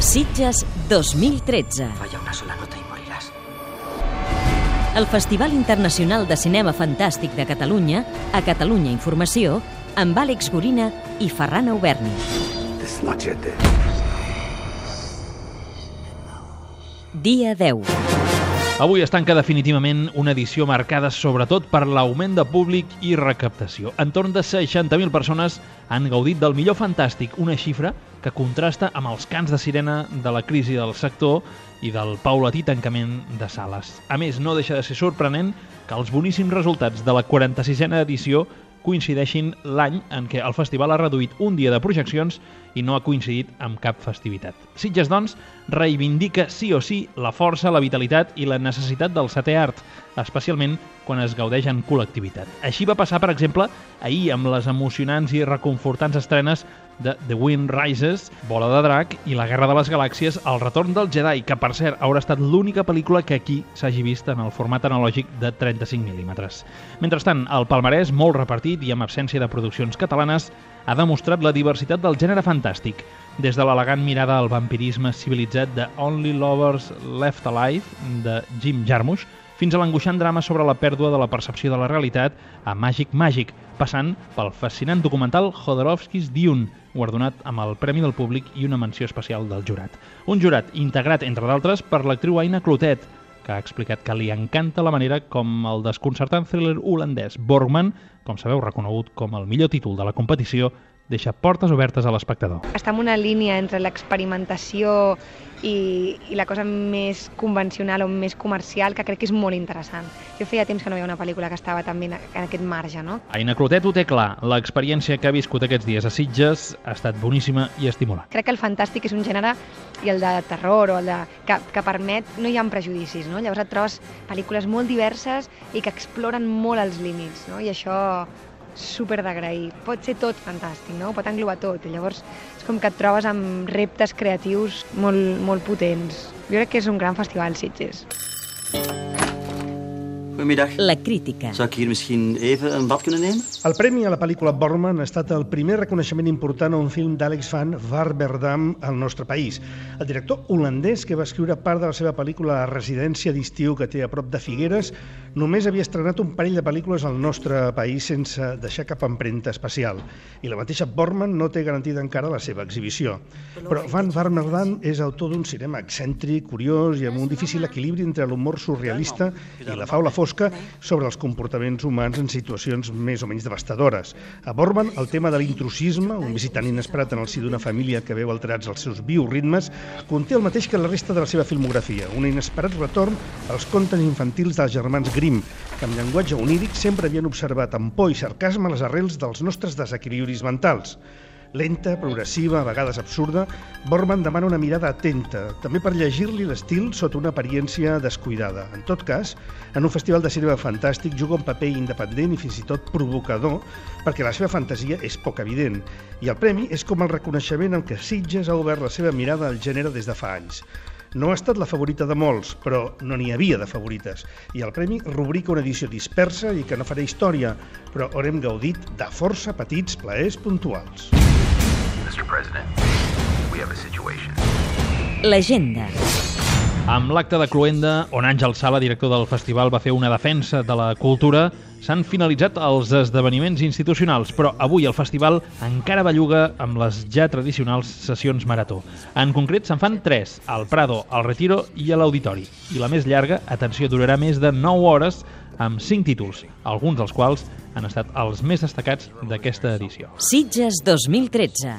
Sitges 2013. Falla una sola nota y morirás. El Festival Internacional de Cinema Fantàstic de Catalunya, a Catalunya Informació, amb Àlex Gorina i Ferran Auberni. Dia 10. Avui es tanca definitivament una edició marcada sobretot per l'augment de públic i recaptació. Entorn de 60.000 persones han gaudit del millor fantàstic, una xifra que contrasta amb els cants de sirena de la crisi del sector i del paulatí tancament de sales. A més, no deixa de ser sorprenent que els boníssims resultats de la 46a edició coincideixin l'any en què el festival ha reduït un dia de projeccions i no ha coincidit amb cap festivitat. Sitges, doncs, reivindica sí o sí la força, la vitalitat i la necessitat del setè art, especialment quan es gaudeix en col·lectivitat. Així va passar, per exemple, ahir amb les emocionants i reconfortants estrenes de The Wind Rises, Bola de Drac i La Guerra de les Galàxies, El retorn del Jedi, que per cert haurà estat l'única pel·lícula que aquí s'hagi vist en el format analògic de 35 mm. Mentrestant, el palmarès, molt repartit i amb absència de produccions catalanes, ha demostrat la diversitat del gènere fantàstic, des de l'elegant mirada al vampirisme civilitzat de Only Lovers Left Alive, de Jim Jarmusch, fins a l'angoixant drama sobre la pèrdua de la percepció de la realitat a Màgic Màgic, passant pel fascinant documental Jodorowsky's Dune, guardonat amb el Premi del Públic i una menció especial del jurat. Un jurat integrat, entre d'altres, per l'actriu Aina Clotet, que ha explicat que li encanta la manera com el desconcertant thriller holandès Borgman, com sabeu reconegut com el millor títol de la competició, deixa portes obertes a l'espectador. Està en una línia entre l'experimentació i, i la cosa més convencional o més comercial que crec que és molt interessant. Jo feia temps que no veia una pel·lícula que estava també en, en aquest marge, no? Aina Clotet ho té clar. L'experiència que ha viscut aquests dies a Sitges ha estat boníssima i estimulant. Crec que el fantàstic és un gènere i el de terror o el de, que, que permet, no hi ha prejudicis, no? Llavors et trobes pel·lícules molt diverses i que exploren molt els límits, no? I això super d'agrair. Pot ser tot fantàstic, no? Pot englobar tot. I llavors és com que et trobes amb reptes creatius molt, molt potents. Jo crec que és un gran festival, Sitges. Goedemiddag. La crítica. Zou ik hier misschien even een bad kunnen nemen? El premi a la pel·lícula Borman ha estat el primer reconeixement important a un film d'Àlex van Varberdam al nostre país. El director holandès que va escriure part de la seva pel·lícula a residència d'estiu que té a prop de Figueres només havia estrenat un parell de pel·lícules al nostre país sense deixar cap empremta especial. I la mateixa Borman no té garantida encara la seva exhibició. Però Van Varberdam és autor d'un cinema excèntric, curiós i amb un difícil equilibri entre l'humor surrealista i la faula fosca sobre els comportaments humans en situacions més o menys devastadores. A Borman, el tema de l'intrusisme, un visitant inesperat en el si d'una família que veu alterats els seus bioritmes, conté el mateix que la resta de la seva filmografia, un inesperat retorn als contes infantils dels germans Grimm, que amb llenguatge oníric sempre havien observat amb por i sarcasme les arrels dels nostres desequilibris mentals. Lenta, progressiva, a vegades absurda, Borman demana una mirada atenta, també per llegir-li l'estil sota una apariència descuidada. En tot cas, en un festival de cinema fantàstic juga un paper independent i fins i tot provocador, perquè la seva fantasia és poc evident, i el premi és com el reconeixement amb què Sitges ha obert la seva mirada al gènere des de fa anys. No ha estat la favorita de molts, però no n'hi havia de favorites. I el premi rubrica una edició dispersa i que no farà història, però hem gaudit de força petits plaers puntuals. Mr. President, we have a situation. L'agenda. Amb l'acte de Cluenda, on Àngel Sala, director del festival, va fer una defensa de la cultura, s'han finalitzat els esdeveniments institucionals, però avui el festival encara belluga amb les ja tradicionals sessions marató. En concret, se'n fan tres, al Prado, al Retiro i a l'Auditori. I la més llarga, atenció, durarà més de 9 hores amb 5 títols, alguns dels quals han estat els més destacats d'aquesta edició. Sitges 2013.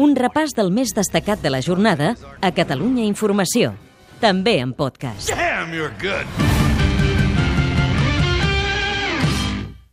Un repàs del més destacat de la jornada a Catalunya Informació. També en podcast. Damn, you're good.